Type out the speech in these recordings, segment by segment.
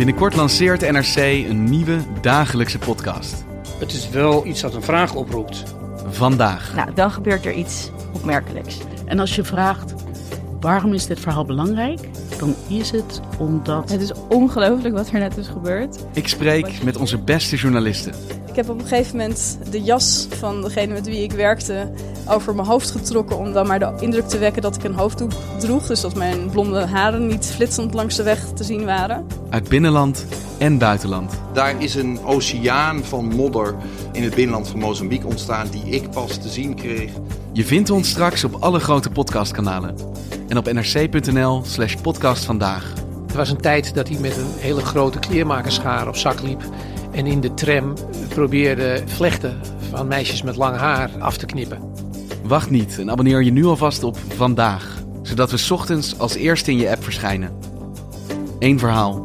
Binnenkort lanceert NRC een nieuwe dagelijkse podcast. Het is wel iets dat een vraag oproept. Vandaag. Nou, dan gebeurt er iets opmerkelijks. En als je vraagt waarom is dit verhaal belangrijk, dan is het omdat. Het is ongelooflijk wat er net is gebeurd. Ik spreek met onze beste journalisten. Ik heb op een gegeven moment de jas van degene met wie ik werkte over mijn hoofd getrokken om dan maar de indruk te wekken dat ik een hoofddoek droeg. Dus dat mijn blonde haren niet flitsend langs de weg te zien waren. Uit binnenland en buitenland. Daar is een oceaan van modder in het binnenland van Mozambique ontstaan die ik pas te zien kreeg. Je vindt ons straks op alle grote podcastkanalen en op nrc.nl slash podcast vandaag. Er was een tijd dat hij met een hele grote kleermakerschaar op zak liep en in de tram probeerde vlechten van meisjes met lang haar af te knippen. Wacht niet en abonneer je nu alvast op Vandaag, zodat we 's ochtends als eerste in je app verschijnen. Eén verhaal,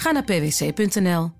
Ga naar pwc.nl.